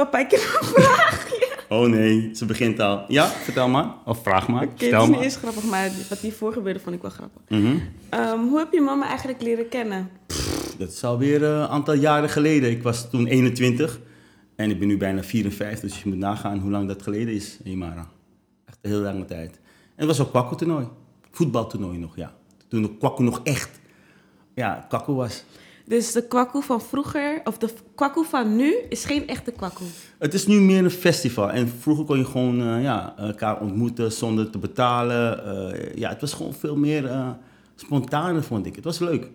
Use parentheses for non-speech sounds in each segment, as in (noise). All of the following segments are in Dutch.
Papa, ik heb een vraagje. Oh nee, ze begint al. Ja, vertel maar. Of vraag maar. Oké, het is niet eens grappig, maar wat hiervoor gebeurde vond ik wel grappig. Mhm. Ehm, hoe heb je mama eigenlijk leren kennen? Dat is alweer eh, een aantal jaren geleden. Ik was toen 21 en ik ben nu bijna 54, dus je moet nagaan hoe lang dat geleden is, Imara. Echt een heel lange tijd. En het was ook kwakkeltoernooi. Voetbaltoernooi nog, ja. Toen de kwakkel nog echt, ja, kwakkel was. Dus de kwakkoe van vroeger, of de kwakkoe van nu, is geen echte kwakkoe. Het is nu meer een festival. En vroeger kon je gewoon eh, ja, elkaar ontmoeten zonder te betalen. Eh, ja, het was gewoon veel meer eh spontaner, vond ik. Het was leuk.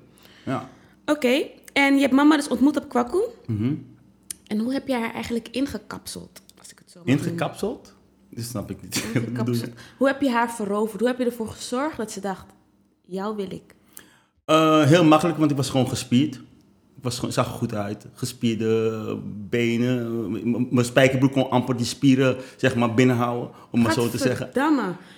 Ja. Oké, en je hebt mama dus ontmoet op kwakkoe. Mhm. En hoe heb je haar eigenlijk ingekapseld? Als ik het zo? Ingekapseld? Dat snap ik niet. (laughs) Hoe heb je haar veroverd? Hoe heb je ervoor gezorgd dat ze dacht, jou wil ik? Eh, heel makkelijk, want ik was gewoon gespierd. Ik was gewoon, zag er goed uit. Gespierde benen. M- Mijn spijkerbroek kon amper die spieren zeg maar, binnenhouden, om maar zo te zeggen.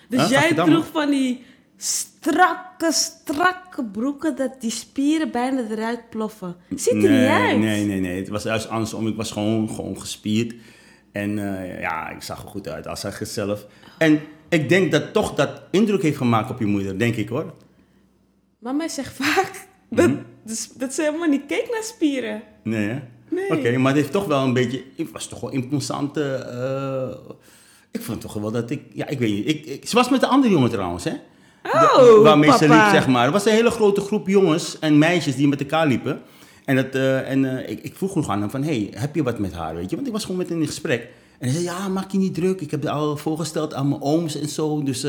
Dus Huh? jij droeg van die strakke, strakke broeken dat die spieren bijna eruit ploffen. Ziet er nee, niet uit. Nee, nee, nee. Het was juist andersom. Ik was gewoon, gewoon gespierd. En eh, ja, ik zag er goed uit als het zelf. En ik denk dat toch dat indruk heeft gemaakt op je moeder, denk ik hoor. Mama zegt vaak (laughs) dat, Mhm. dus, dat ze helemaal niet keek naar spieren. Nee, hè? Nee. Oké, maar het heeft toch wel een beetje... Ik was toch wel imposante... eh, ik vond toch wel dat ik... Ja, ik weet niet. Ik, ik, ze was met de andere jongen trouwens, hè? Oh, De- waarmee ze liep, zeg maar. Er was een hele grote groep jongens en meisjes die met elkaar liepen. En, dat, eh, en eh, ik, ik vroeg nog aan hem van... Hey, heb je wat met haar, weet je? Want ik was gewoon met hem in gesprek. En hij zei, ja, maak je niet druk. Ik heb het al voorgesteld aan mijn ooms en zo. Dus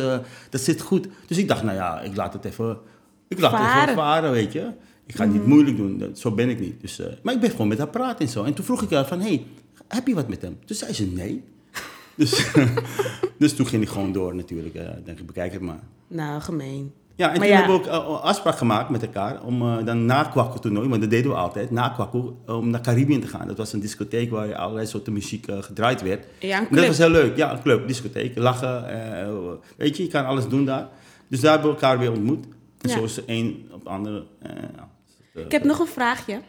dat zit goed. Dus ik dacht, nou ja, ik laat het even... Ik het Varen. varen, weet je. Ik ga het niet moeilijk doen. Dat- Zo ben ik niet. Dus, eh, maar ik ben gewoon met haar praten en zo. En toen vroeg ik haar van, hey, heb je wat met hem? Toen zei ze nee. (laughs) Dus, (laughs) dus toen ging ik gewoon door natuurlijk. Eh, denk ik, bekijk het maar. Nou, gemeen. Ja, en Maar toen ja. hebben we ook uh, afspraak gemaakt met elkaar om eh, dan na Kwakkel toernooi, want dat deden we altijd, na Kwakkel, om naar Caribbean te gaan. Dat was een discotheek waar allerlei soorten muziek eh, gedraaid werd. Ja, een En dat club. was heel leuk. Ja, een club, discotheek, lachen. eh, weet je, je kan alles doen daar. Dus daar hebben we elkaar weer ontmoet. En Ja. zo is de een op de andere. eh, ja. Ik heb nog een vraagje.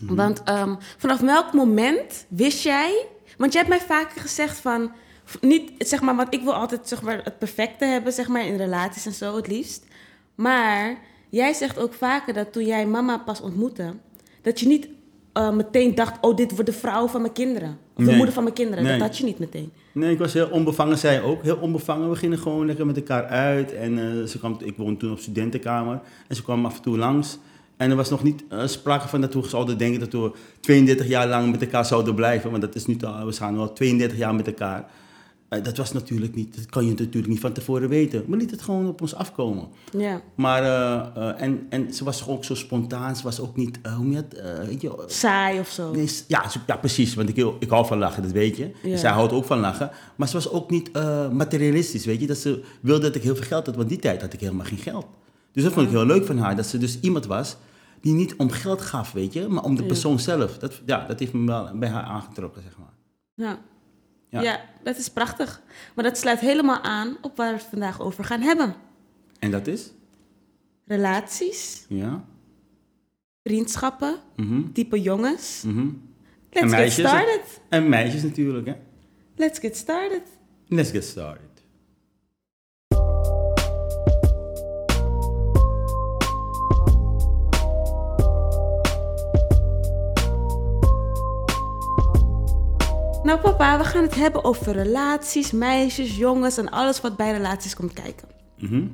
Mhm. Want ehm, vanaf welk moment wist jij... Want jij hebt mij vaker gezegd van... Niet, zeg maar, want ik wil altijd zeg maar, het perfecte hebben, zeg maar, in relaties en zo het liefst. Maar jij zegt ook vaker dat toen jij mama pas ontmoette... dat je niet eh, meteen dacht... oh, dit wordt de vrouw van mijn kinderen. Of de moeder van mijn kinderen. Nee. Dat had je niet meteen. Nee, ik was heel onbevangen, zij ook. Heel onbevangen. We gingen gewoon lekker met elkaar uit. En eh, ze kwam, ik woonde toen op studentenkamer. En ze kwam af en toe langs. En er was nog niet eh, sprake van dat we zouden denken dat we 32 jaar lang met elkaar zouden blijven. Want dat is nu al, we gaan al 32 jaar met elkaar. Eh, dat was natuurlijk niet, dat kan je natuurlijk niet van tevoren weten. We lieten het gewoon op ons afkomen. Ja. Maar, eh, eh, en, en ze was ook zo spontaan. Ze was ook niet, eh, hoe het, weet je, Saai of zo. Nee, ja, ja, precies. Want ik, ik hou van lachen, dat weet je. Ja. Zij houdt ook van lachen. Maar ze was ook niet materialistisch, weet je. Dat ze wilde dat ik heel veel geld had. Want die tijd had ik helemaal geen geld. Dus dat vond ik heel leuk van haar. Dat ze dus iemand was die niet om geld gaf, weet je. Maar om de persoon zelf. Dat, ja, dat heeft me wel bij haar aangetrokken, zeg maar. Ja. Ja. ja, dat is prachtig. Maar dat sluit helemaal aan op waar we het vandaag over gaan hebben. En dat is? Relaties, Ja. vriendschappen, Mhm. type jongens. Mhm. Let's En get meisjes, started. En meisjes natuurlijk, hè. Let's get started. Let's get started. Nou papa, we gaan het hebben over relaties, meisjes, jongens en alles wat bij relaties komt kijken. Mhm.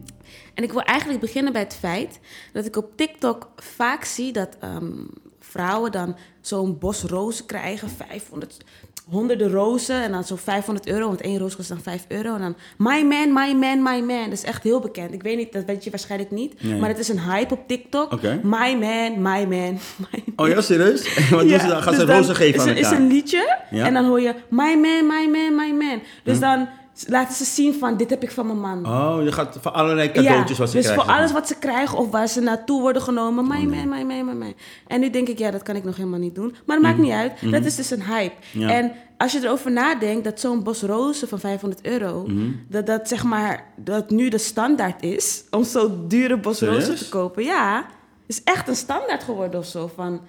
En ik wil eigenlijk beginnen bij het feit dat ik op TikTok vaak zie dat ehm, vrouwen dan zo'n bos rozen krijgen, 500, honderden rozen en dan zo'n 500 euro, want één roos kost dan 5 euro. En dan my man, my man, my man. Dat is echt heel bekend. Ik weet niet, dat weet je waarschijnlijk niet, Nee. maar het is een hype op TikTok. My man, my man, my Oh ja, serieus? Wat doen ze dan? Gaan dus ze rozen geven is, aan een- is elkaar? een liedje Ja. Hm. en dan hoor je my man, my man, my man. Dus dan laten ze zien van dit heb ik van mijn man. Oh, je gaat voor allerlei cadeautjes wat ze dus krijgen. voor alles wat ze krijgen of waar ze naartoe worden genomen. Man, my man, my man. En nu denk ik, ja, dat kan ik nog helemaal niet doen. Maar dat maakt niet uit. Dat is dus een hype. Ja. En als je erover nadenkt dat zo'n bos rozen van 500 euro... dat dat zeg maar, dat nu de standaard is... om zo'n dure bos rozen te kopen. Ja, is echt een standaard geworden of zo. Van,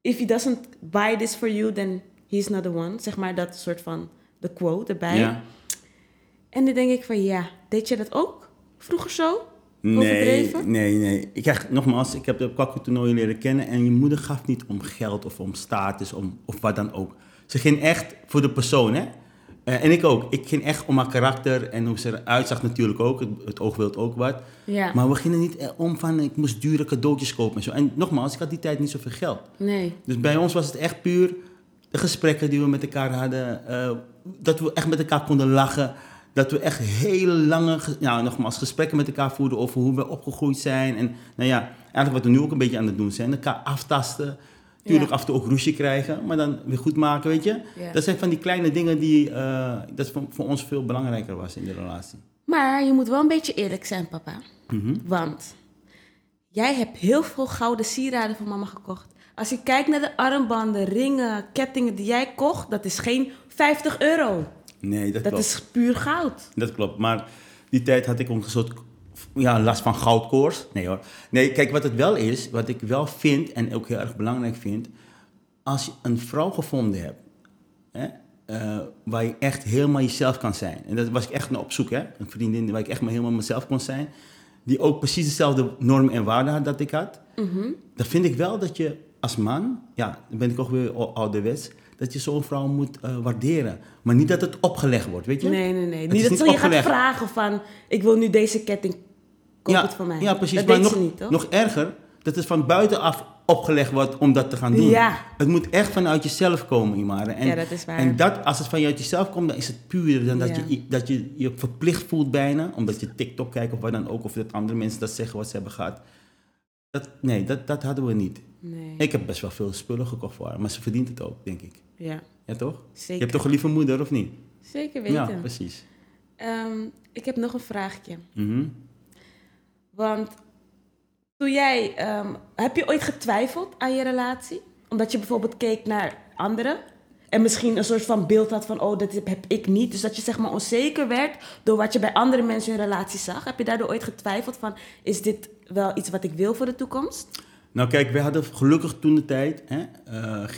if he doesn't buy this for you, then he's not the one. Zeg maar dat soort van, de quote erbij. Ja. En dan denk ik van, ja, deed je dat ook vroeger zo? Nee, Overdreven? nee, nee. Ik krijg, nogmaals, ik heb de kwakkeltoernooien leren kennen en je moeder gaf niet om geld of om status om, of wat dan ook. Ze ging echt voor de persoon, hè. Eh, en ik ook. Ik ging echt om haar karakter en hoe ze eruit zag natuurlijk ook. Het, het oog wil ook wat. Ja. Maar we gingen niet eh, om van, ik moest dure cadeautjes kopen en zo. En nogmaals, ik had die tijd niet zoveel geld. Nee. Dus bij ons was het echt puur de gesprekken die we met elkaar hadden. eh, dat we echt met elkaar konden lachen. Dat we echt hele lange, ge- nou, nogmaals, gesprekken met elkaar voerden over hoe we opgegroeid zijn. En nou ja, eigenlijk wat we nu ook een beetje aan het doen zijn. Elkaar aftasten. Tuurlijk Ja. af en toe ook ruzie krijgen, maar dan weer goed maken, weet je. Ja. Dat zijn van die kleine dingen die eh, dat voor, voor ons veel belangrijker was in de relatie. Maar je moet wel een beetje eerlijk zijn, papa. Mhm. Want jij hebt heel veel gouden sieraden voor mama gekocht. Als je kijkt naar de armbanden, ringen, kettingen die jij kocht, dat is geen 50 euro. Nee, dat, Dat klopt. is puur goud. Dat klopt, maar die tijd had ik een soort ja, last van goudkoors. Nee hoor. Nee, kijk, wat het wel is, wat ik wel vind en ook heel erg belangrijk vind, als je een vrouw gevonden hebt, hè, eh, waar je echt helemaal jezelf kan zijn. En dat was ik echt naar op zoek, hè. Een vriendin waar ik echt maar helemaal mezelf kon zijn, die ook precies dezelfde normen en waarden had dat ik had. Dan vind ik wel dat je als man, ja, dan ben ik ook weer ouderwets, dat je zo'n vrouw moet eh, waarderen. Maar niet dat het opgelegd wordt, weet je? Nee, nee, nee. Het Niet dat niet ze je gaat vragen van, ik wil nu deze ketting, koop ja, het van mij. Ja, precies. Dat maar nog, ze niet, toch? nog erger, dat het van buitenaf opgelegd wordt om dat te gaan doen. Ja. Het moet echt vanuit jezelf komen, Imare. En, Ja, dat is waar. En dat, als het vanuit jezelf komt, dan is het puur dan dat, Ja. je, dat je je verplicht voelt bijna, omdat je TikTok kijkt of wat dan ook, of dat andere mensen dat zeggen wat ze hebben gehad. Dat, nee, dat, dat hadden we niet. Nee. Ik heb best wel veel spullen gekocht voor haar, maar ze verdient het ook, denk ik. Ja, Ja, toch? zeker. Je hebt toch een lieve moeder, of niet? Zeker weten. Ja, precies. Ehm, ik heb nog een vraagje. Mhm. Want toen jij, ehm, heb je ooit getwijfeld aan je relatie? Omdat je bijvoorbeeld keek naar anderen en misschien een soort van beeld had van, oh, dat heb ik niet. Dus dat je zeg maar onzeker werd door wat je bij andere mensen in relatie zag. Heb je daardoor ooit getwijfeld van, is dit wel iets wat ik wil voor de toekomst? Nou kijk, wij hadden gelukkig toen de tijd hè, eh,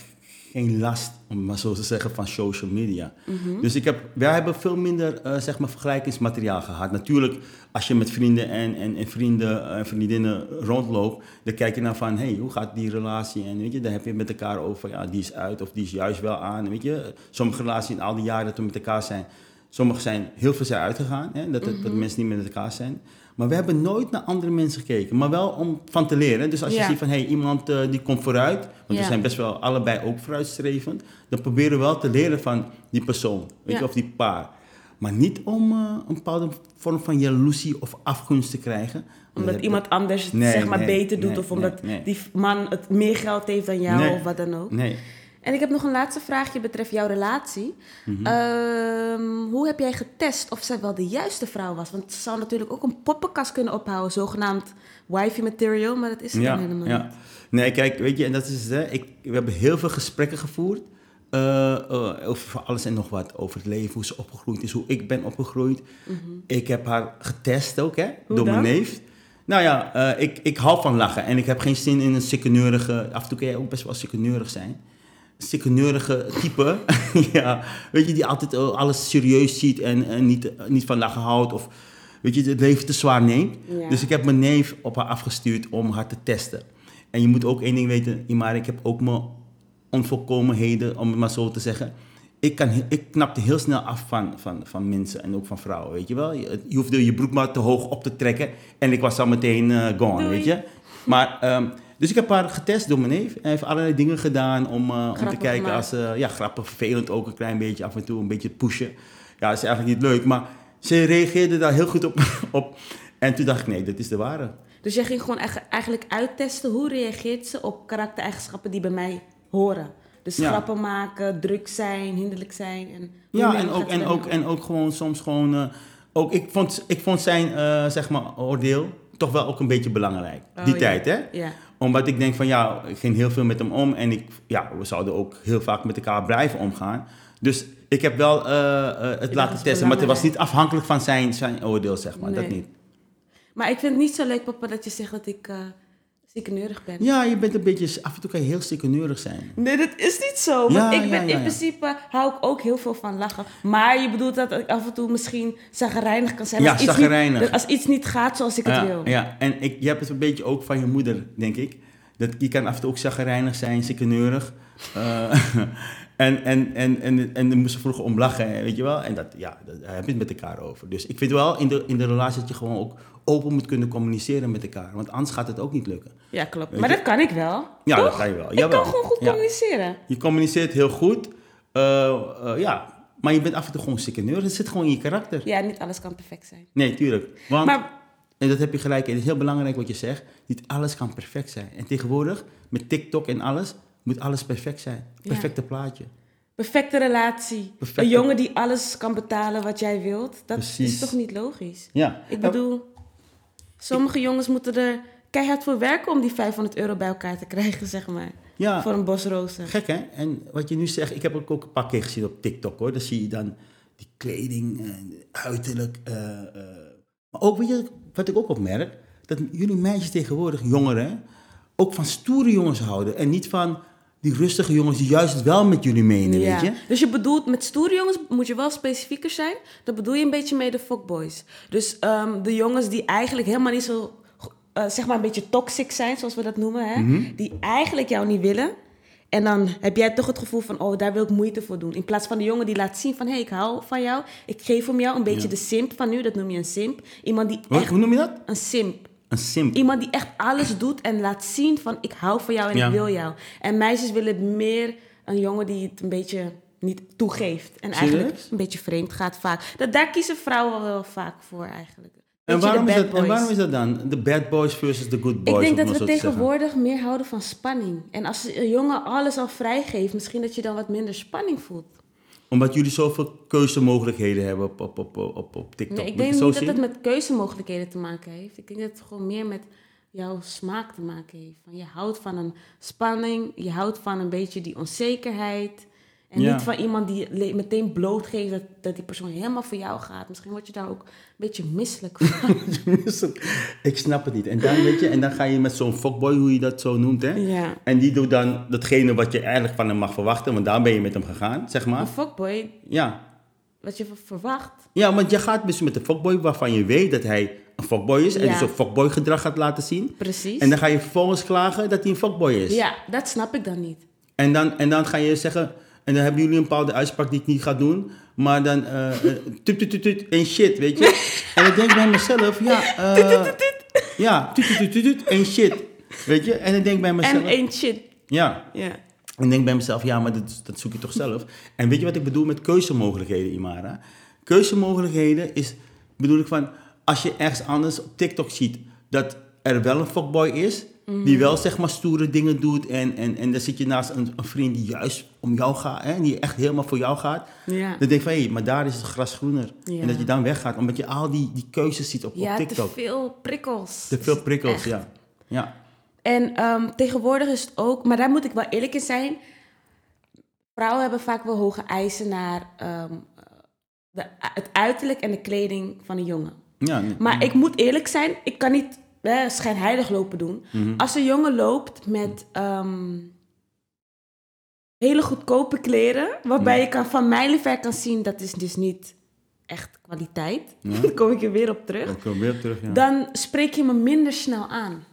geen last, om maar zo te zeggen, van social media. Dus ik heb, wij hebben veel minder eh, zeg maar, vergelijkingsmateriaal gehad. Natuurlijk, als je met vrienden en, en, en vrienden en vriendinnen rondloopt, dan kijk je naar van, hey, hoe gaat die relatie? En weet je, dan heb je met elkaar over, ja, die is uit of die is juist wel aan. Weet je, sommige relaties in al die jaren dat we met elkaar zijn, sommige zijn, heel veel zijn uitgegaan, hè, dat, dat mensen niet meer met elkaar zijn. Maar we hebben nooit naar andere mensen gekeken, maar wel om van te leren. Dus als je ziet van, hey, iemand eh, die komt vooruit, want we zijn best wel allebei ook vooruitstrevend, dan proberen we wel te leren van die persoon, weet je, of die paar. Maar niet om eh, een bepaalde vorm van jaloezie of afgunst te krijgen. Omdat Dat- iemand anders het Nee, zeg maar nee, beter doet nee, of omdat die man het meer geld heeft dan jou of wat dan ook. Nee. En ik heb nog een laatste vraagje betreft jouw relatie. Mhm. Ehm, hoe heb jij getest of zij wel de juiste vrouw was? Want ze zou natuurlijk ook een poppenkast kunnen ophouden, zogenaamd wifey material, maar dat is het dan helemaal ja. niet. Nee, kijk, weet je, en dat is het, hè. Ik, we hebben heel veel gesprekken gevoerd. eh, eh, over alles en nog wat. Over het leven, hoe ze opgegroeid is, hoe ik ben opgegroeid. Ik heb haar getest ook, hè, Mhm. Hoe door mijn neef. Nou ja, eh, ik, ik hou van lachen en ik heb geen zin in een sikkeneurige... Af en toe kan jij ook best wel sikkeneurig zijn. Sikkeneurige type, (laughs) ja, weet je, die altijd alles serieus ziet en, en niet, niet van lachen houdt of weet je, het leven te zwaar neemt. Ja. Dus ik heb mijn neef op haar afgestuurd om haar te testen. En je moet ook één ding weten, Imari, ik heb ook mijn onvolkomenheden, om het maar zo te zeggen. Ik, kan, ik knapte heel snel af van, van, van mensen en ook van vrouwen, weet je wel. Je, je hoefde je broek maar te hoog op te trekken en ik was al meteen eh, gone, Doei. weet je. Maar ehm, Dus ik heb haar getest door mijn neef. Hij heeft allerlei dingen gedaan om, eh, om te kijken als... eh, ja, grappig, vervelend ook een klein beetje. Af en toe een beetje pushen. Ja, dat is eigenlijk niet leuk. Maar ze reageerde daar heel goed op. (laughs) op. En toen dacht ik, nee, dit is de ware. Dus jij ging gewoon eigenlijk uittesten hoe reageert ze op karaktereigenschappen die bij mij horen. Dus Ja. grappen maken, druk zijn, hinderlijk zijn. En Ja, en ook, en, ook, en ook gewoon soms gewoon... eh, ook, ik, vond, ik vond zijn, zeg maar, oordeel toch wel ook een beetje belangrijk. Oh, die ja. tijd, hè? Ja. Omdat ik denk van, ja, ik ging heel veel met hem om. En ik, ja, we zouden ook heel vaak met elkaar blijven omgaan. Dus ik heb wel eh, eh, het laten testen. Maar het was niet afhankelijk van zijn, zijn oordeel, zeg maar. Dat niet. Maar ik vind het niet zo leuk, papa, dat je zegt dat ik eh ziekeneurig ben. Ja, je bent een beetje... Af en toe kan je heel stikkeneurig zijn. Nee, dat is niet zo. Want Ja, ik ben, ja, in principe hou ik ook heel veel van lachen. Maar je bedoelt dat ik af en toe misschien zagrijnig kan zijn. Ja, als iets. Niet, als iets niet gaat zoals ik het wil. ja. en ik, je hebt het een beetje ook van je moeder, denk ik. Dat, je kan af en toe ook chagrijnig zijn, ziekeneurig. Eh, (laughs) en, en, en, en, en dan moest ze vroeger om lachen, weet je wel. En dat, ja, dat, daar heb je het met elkaar over. Dus ik vind wel in de, in de relatie dat je gewoon ook open moet kunnen communiceren met elkaar. Want anders gaat het ook niet lukken. Ja, klopt. Weet maar je- dat kan ik wel. Ja, Toch? dat kan je wel. Ik Jawel. kan gewoon goed Ja. communiceren. Je communiceert heel goed. eh, eh, ja, maar je bent af en toe gewoon ziekeneurig. Het zit gewoon in je karakter. Ja, niet alles kan perfect zijn. Nee, tuurlijk. Want Maar En dat heb je gelijk. in. Het is heel belangrijk wat je zegt. Niet alles kan perfect zijn. En tegenwoordig, met TikTok en alles, moet alles perfect zijn. Ja. Perfecte plaatje. perfecte relatie. Perfecte- Een jongen die alles kan betalen wat jij wilt. Dat Precies. is toch niet logisch? Ja. Ik bedoel, sommige jongens moeten er keihard voor werken om die 500 euro bij elkaar te krijgen, zeg maar. Ja, Voor een bos rozen. gek hè? En wat je nu zegt, ik heb ook ook een paar keer gezien op TikTok hoor. Dan zie je dan die kleding, en uiterlijk. eh, eh. Maar ook, weet je, wat ik ook opmerk, dat jullie meisjes tegenwoordig, jongeren, ook van stoere jongens houden. En niet van die rustige jongens die juist het wel met jullie menen, Ja. weet je? Dus je bedoelt, met stoere jongens moet je wel specifieker zijn. Dat bedoel je een beetje mee de fuckboys. Dus ehm, de jongens die eigenlijk helemaal niet zo, eh, zeg maar een beetje toxic zijn, zoals we dat noemen. Hè? Mhm. Die eigenlijk jou niet willen. En dan heb jij toch het gevoel van, oh, daar wil ik moeite voor doen. In plaats van de jongen die laat zien van, hé, hey, ik hou van jou. Ik geef om jou. Een beetje Ja. de simp van nu, dat noem je een simp. Iemand die Wat, echt, hoe noem je dat? een simp. Een simp. Iemand die echt alles doet en laat zien van ik hou van jou en Ja. ik wil jou. En meisjes willen meer een jongen die het een beetje niet toegeeft. En eigenlijk een beetje vreemd gaat vaak. Dat, daar kiezen vrouwen wel vaak voor eigenlijk. En waarom, is dat, en waarom is dat dan? De bad boys versus de good boys? ik denk dat we tegenwoordig meer houden van spanning. En als een jongen alles al vrijgeeft, misschien dat je dan wat minder spanning voelt. Omdat jullie zoveel keuzemogelijkheden hebben op, op, op, op, op TikTok. Nee, ik denk niet dat het met keuzemogelijkheden te maken heeft. Ik denk dat het gewoon meer met jouw smaak te maken heeft. Van je houdt van een spanning, je houdt van een beetje die onzekerheid. En Ja. niet van iemand die meteen blootgeeft dat, dat die persoon helemaal voor jou gaat. Misschien word je daar ook een beetje misselijk van. (laughs) ik snap het niet. En dan, weet je, en dan ga je met zo'n fuckboy, hoe je dat zo noemt, hè? ja. En die doet dan datgene wat je eigenlijk van hem mag verwachten, want daar ben je met hem gegaan, zeg Een maar. fuckboy, Ja. wat je verwacht. Ja, want je gaat dus met een fuckboy waarvan je weet dat hij een fuckboy is en Ja. dus een fuckboy gedrag gaat laten zien. Precies. En dan ga je vervolgens klagen dat hij een fuckboy is. Ja, dat snap ik dan niet. En dan, en dan ga je zeggen, en dan hebben jullie een bepaalde uitspraak die ik niet ga doen, maar dan eh eh, tut tut tut tut en shit, weet je. en dan denk ik bij mezelf, ja, eh, ja, tut tut tut en shit, weet je. En dan denk ik bij mezelf, En één shit. ja, Ja. en ik denk bij mezelf, ja, maar dat, dat zoek je toch zelf. En weet je wat ik bedoel met keuzemogelijkheden, Imara? Keuzemogelijkheden is, bedoel ik van, als je ergens anders op TikTok ziet dat er wel een fuckboy is, die wel zeg maar stoere dingen doet en, en, en dan zit je naast een, een vriend die juist om jou gaat, hè, die echt helemaal voor jou gaat, Ja. dan denk je van, hé, maar daar is het gras groener. Ja. En dat je dan weggaat, omdat je al die, die keuzes ziet op, Ja, op te TikTok. veel prikkels. Te veel prikkels, Echt. ja. Ja. En ehm, tegenwoordig is het ook, maar daar moet ik wel eerlijk in zijn. Vrouwen hebben vaak wel hoge eisen naar ehm, de, het uiterlijk en de kleding van een jongen. ja nee. Maar ik moet eerlijk zijn, ik kan niet eh, schijnheilig lopen doen. Mhm. Als een jongen loopt met ehm, hele goedkope kleren, waarbij je kan, van mijlenver kan zien dat is dus niet echt kwaliteit. Ja. (laughs) Dan kom ik er weer op terug. Ik kom weer op terug, ja. Dan spreek je me minder snel aan.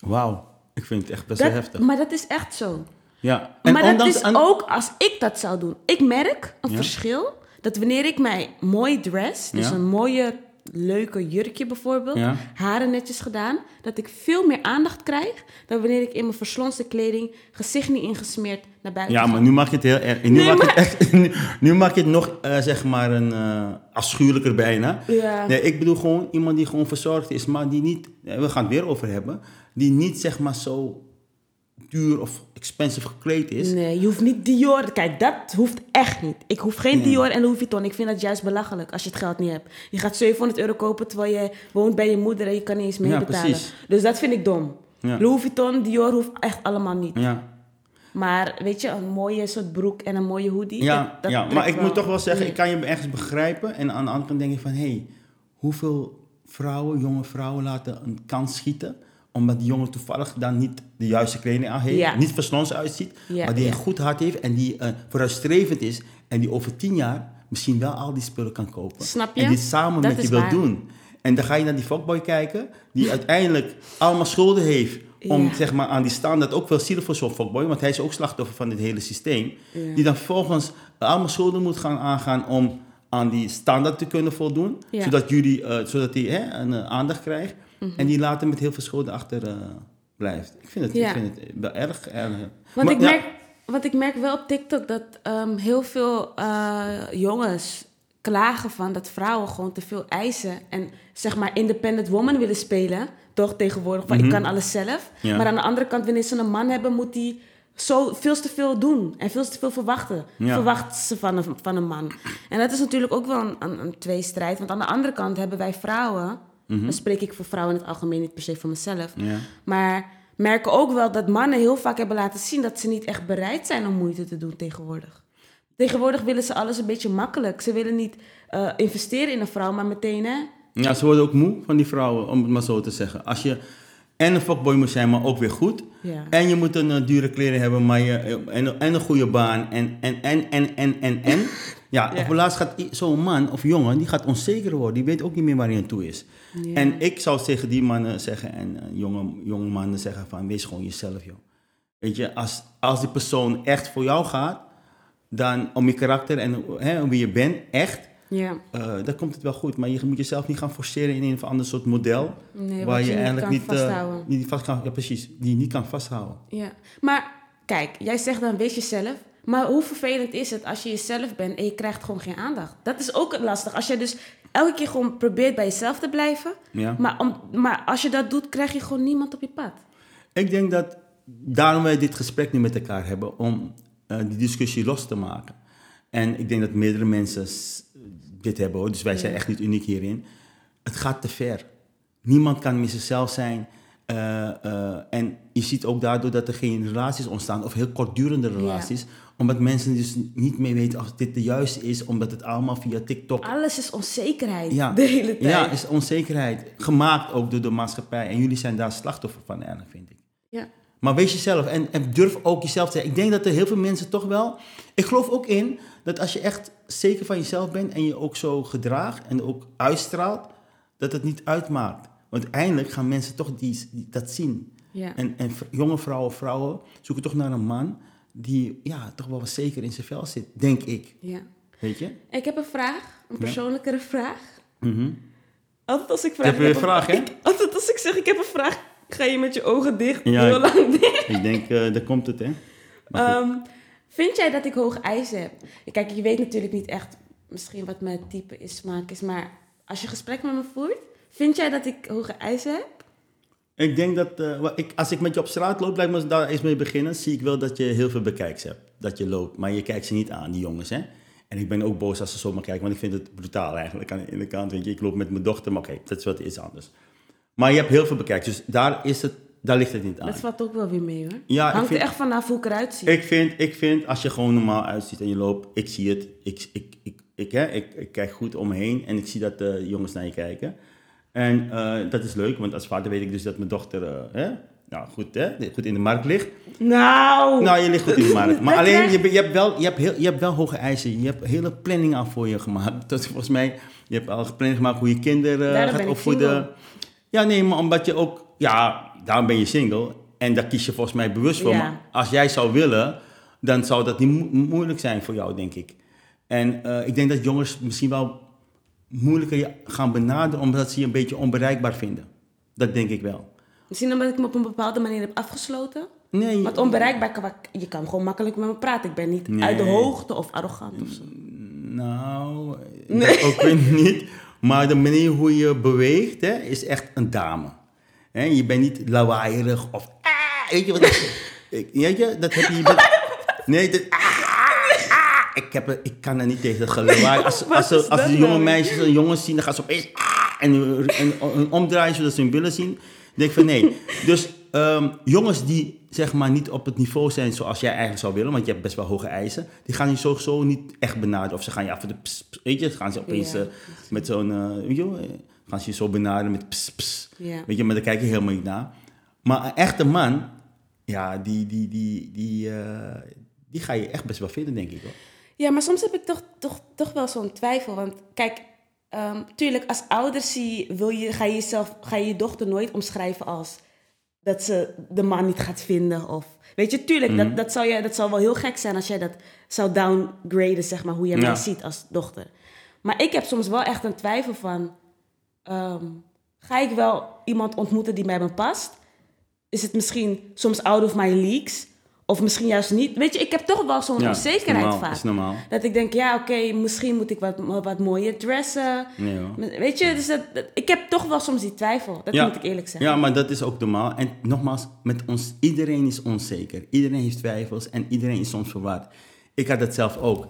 Wauw, ik vind het echt best wel heftig. maar dat is echt zo. Ja. maar dat is aan- ook als ik dat zou doen. Ik merk een verschil dat wanneer ik mij mooi dress, dus een mooie leuke jurkje bijvoorbeeld, Ja. haren netjes gedaan, dat ik veel meer aandacht krijg dan wanneer ik in mijn verslonste kleding, gezicht niet ingesmeerd, naar buiten Ja, ga. maar nu maak je het heel erg. Nu, Nee, maak, je het echt, (laughs) nu, nu maak je het nog, eh, zeg maar, een eh, afschuwelijker bijna. Ja. Nee, ik bedoel gewoon iemand die gewoon verzorgd is, maar die niet, eh, we gaan het weer over hebben, die niet, zeg maar, zo duur of expensive gekleed is. Nee, je hoeft niet Dior. Kijk, dat hoeft echt niet. Ik hoef geen Nee. Dior en Louis Vuitton. Ik vind dat juist belachelijk als je het geld niet hebt. Je gaat 700 euro kopen terwijl je woont bij je moeder en je kan niet eens Ja, meebetalen. precies. dus dat vind ik dom. Ja. Louis Vuitton, Dior hoeft echt allemaal niet. Ja, Maar weet je, een mooie soort broek en een mooie hoodie. ja, dat- ja. maar ik moet toch wel zeggen, Nee. ik kan je ergens begrijpen. En aan de andere kant denk ik van, hé, hey, hoeveel vrouwen, jonge vrouwen laten een kans schieten omdat die jongen toevallig dan niet de juiste kleding aan heeft, Ja. niet verslons uitziet, Ja, maar die een goed hart heeft en die eh, vooruitstrevend is en die over tien jaar misschien wel al die spullen kan kopen. Snap je? En die samen Dat met je wil doen. En dan ga je naar die fuckboy kijken, die uiteindelijk allemaal schulden heeft om Ja. zeg maar, aan die standaard ook wel zielig voor zo'n fuckboy, want hij is ook slachtoffer van dit hele systeem. Ja. Die dan vervolgens allemaal schulden moet gaan aangaan om aan die standaard te kunnen voldoen, Ja. zodat jullie, eh, zodat hij een eh, aandacht krijgt. En die later met heel veel schulden achter eh, blijft. Ik vind het, Ja. ik vind het wel erg, erg. Want, Maar- ik ja, merk, want ik merk wel op TikTok dat ehm, heel veel eh, jongens klagen van dat vrouwen gewoon te veel eisen. En zeg maar independent woman willen spelen. Toch tegenwoordig, van ik kan alles zelf. Mhm. Ja. Maar aan de andere kant, wanneer ze een man hebben, moet die zo veel te veel doen. En veel te veel verwachten. Ja. Verwacht ze van een, van een man. En dat is natuurlijk ook wel een, een, een tweestrijd. Want aan de andere kant hebben wij vrouwen... Dan spreek ik voor vrouwen in het algemeen, niet per se voor mezelf. Mhm. Maar merken ook wel dat mannen heel vaak hebben laten zien dat ze niet echt bereid zijn om moeite te doen tegenwoordig. Tegenwoordig willen ze alles een beetje makkelijk. Ze willen niet eh, investeren in een vrouw, maar meteen hè. Ja, ze worden ook moe van die vrouwen, om het maar zo te zeggen. Als je en een fuckboy moet zijn, maar ook weer goed. Ja. En je moet een eh, dure kleren hebben, maar je, en, en een goede baan. En, en, en, en, en, en, en. (laughs) Ja, op het laatst gaat zo'n man of jongen, die gaat onzeker worden. Die weet ook niet meer waar hij aan toe is. En ik zou tegen die mannen zeggen, en eh, jonge, jonge mannen zeggen van, wees gewoon jezelf, joh. Weet je, als, als die persoon echt voor jou gaat, dan om je karakter en hè, om wie je bent, echt, Ja. eh, dan komt het wel goed. Maar je moet jezelf niet gaan forceren in een of ander soort model. Nee, waar je, je niet eigenlijk niet, eh, vasthouden. niet vast kan, ja, precies, die je niet kan vasthouden. Ja. Maar kijk, jij zegt dan wees jezelf. Maar hoe vervelend is het als je jezelf bent en je krijgt gewoon geen aandacht? Dat is ook lastig. Als je dus elke keer gewoon probeert bij jezelf te blijven. Ja. Maar, om, maar als je dat doet, krijg je gewoon niemand op je pad. Ik denk dat daarom wij dit gesprek nu met elkaar hebben, om eh, die discussie los te maken. En ik denk dat meerdere mensen dit hebben hoor, dus wij zijn echt niet uniek hierin. Het gaat te ver. Niemand kan meer zichzelf zijn. eh, eh, en je ziet ook daardoor dat er geen relaties ontstaan, of heel kortdurende relaties, omdat mensen dus niet meer weten of dit de juiste is, omdat het allemaal via TikTok Alles is onzekerheid Ja. de hele tijd. Ja, is onzekerheid. Gemaakt ook door de maatschappij. En jullie zijn daar slachtoffer van, eigenlijk, vind ik. Ja. Maar wees jezelf en, en durf ook jezelf te zijn. Ik denk dat er heel veel mensen toch wel... Ik geloof ook in dat als je echt zeker van jezelf bent... en je ook zo gedraagt en ook uitstraalt... dat het niet uitmaakt. Want uiteindelijk gaan mensen toch die, die- dat zien. Ja. En, en jonge vrouwen, vrouwen zoeken toch naar een man... die ja, toch wel wat zeker in zijn vel zit, denk ik. ja. Weet je? Ik heb een vraag, een Ja. persoonlijkere vraag. Mhm. Altijd als ik vraag... Heb je ik een vraag, hè? altijd als ik zeg ik heb een vraag, ga je met je ogen dicht, Ja. heel lang dicht. Ik denk, eh daar komt het, hè? Ehm, vind jij dat ik hoge eisen heb? Kijk, je weet natuurlijk niet echt misschien wat mijn type is, smaak is, maar als je gesprek met me voert, vind jij dat ik hoge eisen heb? Ik denk dat, eh, ik, als ik met je op straat loop, lijkt me daar eens mee beginnen, zie ik wel dat je heel veel bekijks hebt. Dat je loopt, maar je kijkt ze niet aan, die jongens, hè. En ik ben ook boos als ze zomaar kijken, want ik vind het brutaal eigenlijk aan de ene kant. Weet je, ik loop met mijn dochter, maar oké, dat is wat iets anders. Maar je hebt heel veel bekijkt, dus daar, is het, daar ligt het niet aan. Dat valt ook wel weer mee hoor. Ja, ik Hangt vind- er echt vanaf hoe ik eruit zie. Ik vind, ik vind, als je gewoon normaal uitziet en je loopt, ik zie het, ik, ik, ik, ik, hè, ik, ik kijk goed om me heen en ik zie dat de jongens naar je kijken. En eh, dat is leuk, want als vader weet ik dus dat mijn dochter eh, hè, nou, goed, hè, goed in de markt ligt. Nou, Nou, je ligt goed in de markt. (laughs) Maar alleen, je, je, hebt wel, je, hebt heel, je hebt wel hoge eisen. Je hebt hele planning aan voor je gemaakt. (laughs) Dat is volgens mij, je hebt al een planning gemaakt hoe je kinderen Daarom gaat opvoeden. Ja, nee, maar omdat je ook, ja, daarom ben je single. En daar kies je volgens mij bewust voor. Ja. Maar als jij zou willen, dan zou dat niet mo- moeilijk zijn voor jou, denk ik. En eh, ik denk dat jongens misschien wel moeilijker gaan benaderen omdat ze je een beetje onbereikbaar vinden. Dat denk ik wel. Misschien omdat ik me op een bepaalde manier heb afgesloten. Nee, Want onbereikbaar, kan- je kan gewoon makkelijk met me praten. Ik ben niet Nee. uit de hoogte of arrogant of zo. nou, dat ook weer niet. Maar de manier hoe je beweegt hè, is echt een dame. Hè, je bent niet lawaaierig of... Ah, weet je wat? ik, (laughs) weet je, dat heb je... nee, dat... ah, ik, heb, ik kan er niet tegen (laughs) dat gelawaai. Als, als, als de jonge nou? meisjes en jongens zien, dan gaan ze opeens... ah, en, en, en omdraaien zodat ze hun billen zien. Denk ik van nee. (laughs) Dus ehm, jongens die zeg maar niet op het niveau zijn zoals jij eigenlijk zou willen, want je hebt best wel hoge eisen, die gaan je sowieso niet echt benaderen. Of ze gaan je af en toe, ps, ps, weet je, gaan ze opeens Ja, eh, met zo'n, eh, je wel, eh, gaan ze je zo benaderen met ps, ps. Ja. Weet je, maar daar kijk je helemaal niet naar. Maar een echte man, ja, die, die, die, die, eh, die ga je echt best wel vinden, denk ik hoor. Ja, maar soms heb ik toch, toch, toch wel zo'n twijfel. Want kijk, ehm, tuurlijk, als ouder zie, wil je, ga, je jezelf, ga je je dochter nooit omschrijven als dat ze de man niet gaat vinden. Of, weet je, tuurlijk, dat, dat, zou je, dat zou wel heel gek zijn als jij dat zou downgraden, zeg maar, hoe je Ja. mij ziet als dochter. Maar ik heb soms wel echt een twijfel van, ehm, ga ik wel iemand ontmoeten die bij me past? Is het misschien soms out of my leagues? Of misschien juist niet. Weet je, ik heb toch wel zo'n Ja, onzekerheid normaal, vaak. is normaal. Dat ik denk, ja, oké, misschien moet ik wat, wat mooier dressen. Nee. Weet je, dus dat, dat- ik heb toch wel soms die twijfel. Dat Ja. moet ik eerlijk zeggen. Ja, maar dat is ook normaal. En nogmaals, met ons, iedereen is onzeker. Iedereen heeft twijfels en iedereen is soms verward. Ik had dat zelf ook.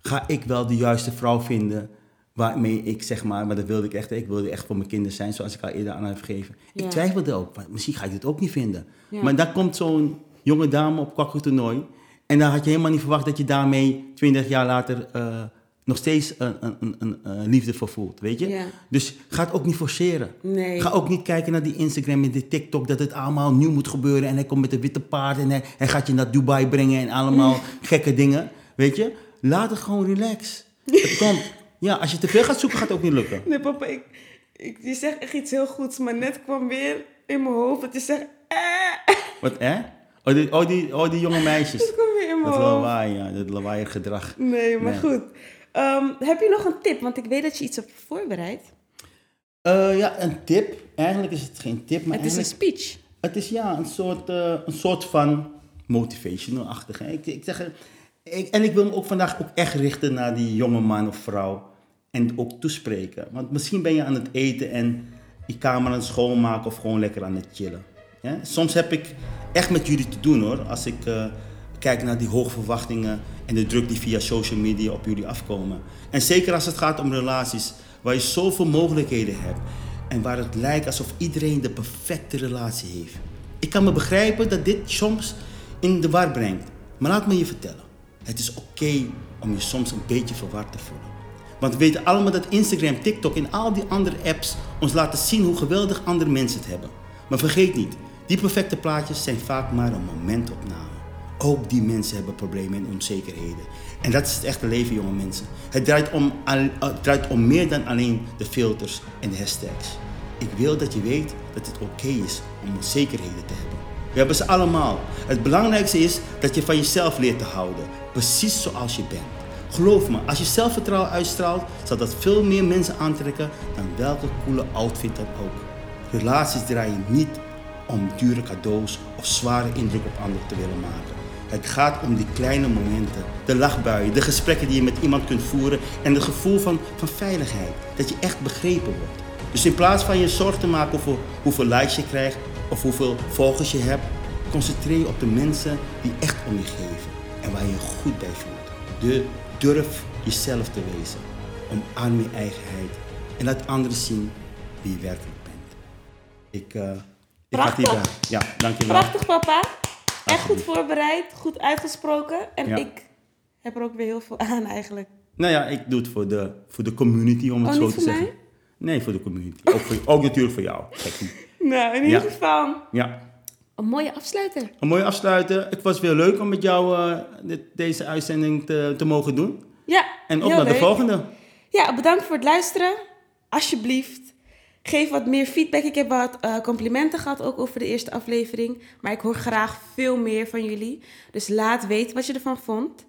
Ga ik wel de juiste vrouw vinden waarmee ik zeg maar, maar dat wilde ik echt, ik wilde echt voor mijn kinderen zijn, zoals ik al eerder aan heb gegeven. Ja. Ik twijfelde ook, misschien ga ik dit ook niet vinden. Ja. Maar dan komt zo'n jonge dame op kwakkeltoernooi en dan had je helemaal niet verwacht dat je daarmee 20 jaar later eh, nog steeds een, een, een, een, een liefde voor voelt, weet je? Ja. Dus ga het ook niet forceren. Nee. Ga ook niet kijken naar die Instagram en die TikTok dat het allemaal nieuw moet gebeuren. En hij komt met een witte paard en hij, hij gaat je naar Dubai brengen en allemaal gekke dingen. Weet je? Laat het gewoon relax. Het (laughs) komt. Ja, als je te veel gaat zoeken, gaat het ook niet lukken. Nee, papa, ik, ik, je zegt echt iets heel goeds, maar net kwam weer in mijn hoofd dat je zegt, eh. Wat, hè? Oh, die, oh, die, oh, die jonge meisjes. (laughs) Het kwam weer in mijn Dat hoofd. lawaai, ja. Dat lawaai gedrag. Nee, maar Nee. goed. Ehm, heb je nog een tip? Want ik weet dat je iets hebt voorbereid. Eh, ja, een tip. Eigenlijk is het geen tip, maar Het is een speech. Het is ja, een soort, eh, een soort van motivational-achtig. Ik, ik zeg, ik, en ik wil me ook vandaag ook echt richten naar die jonge man of vrouw. En ook toespreken. Want misschien ben je aan het eten en je kamer aan het schoonmaken of gewoon lekker aan het chillen. Ja? Soms heb ik echt met jullie te doen hoor. Als ik eh, kijk naar die hoge verwachtingen en de druk die via social media op jullie afkomen. En zeker als het gaat om relaties waar je zoveel mogelijkheden hebt. En waar het lijkt alsof iedereen de perfecte relatie heeft. Ik kan me begrijpen dat dit soms in de war brengt. Maar laat me je vertellen. Het is oké om je soms een beetje verward te voelen. Want we weten allemaal dat Instagram, TikTok en al die andere apps ons laten zien hoe geweldig andere mensen het hebben. Maar vergeet niet, die perfecte plaatjes zijn vaak maar een momentopname. Ook die mensen hebben problemen en onzekerheden. En dat is het echte leven, jonge mensen. Het draait om, het draait om meer dan alleen de filters en de hashtags. Ik wil dat je weet dat het oké is om onzekerheden te hebben. We hebben ze allemaal. Het belangrijkste is dat je van jezelf leert te houden, precies zoals je bent. Geloof me, als je zelfvertrouwen uitstraalt, zal dat veel meer mensen aantrekken dan welke coole outfit dan ook. Relaties draaien niet om dure cadeaus of zware indruk op anderen te willen maken. Het gaat om die kleine momenten, de lachbuien, de gesprekken die je met iemand kunt voeren en het gevoel van, van veiligheid, dat je echt begrepen wordt. Dus in plaats van je zorg te maken over hoeveel likes je krijgt of hoeveel volgers je hebt, concentreer je op de mensen die echt om je geven en waar je je goed bij voelt. De, durf jezelf te wezen. Omarm je eigenheid en laat anderen zien wie je werkelijk bent. Ik, eh ik ga. Ja, dankjewel. Prachtig, papa. Echt goed voorbereid, goed uitgesproken. En Ja. ik heb er ook weer heel veel aan eigenlijk. Nou ja, ik doe het voor de, voor de community, om het Oh, zo niet te voor zeggen. mij? Nee, voor de community. Ook, voor, ook natuurlijk voor jou. Nou, in ieder Ja. geval Ja. een mooie afsluiter. Een mooi afsluiten. Het was weer leuk om met jou eh, dit- deze uitzending te, te mogen doen. Ja, En op naar de volgende. Ja, bedankt voor het luisteren. Alsjeblieft, geef wat meer feedback. Ik heb wat eh, complimenten gehad ook over de eerste aflevering. Maar ik hoor graag veel meer van jullie. Dus laat weten wat je ervan vond.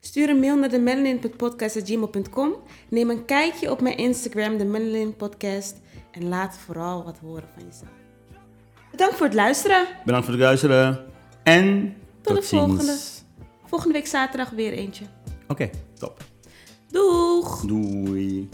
Stuur een mail naar de melanin.podcast.gmail.com. Neem een kijkje op mijn Instagram, de Melanin Podcast. En laat vooral wat horen van jezelf. Bedankt voor het luisteren. Bedankt voor het luisteren. En Tot de volgende. Volgende week zaterdag weer eentje. Oké, top. Doeg! Doei.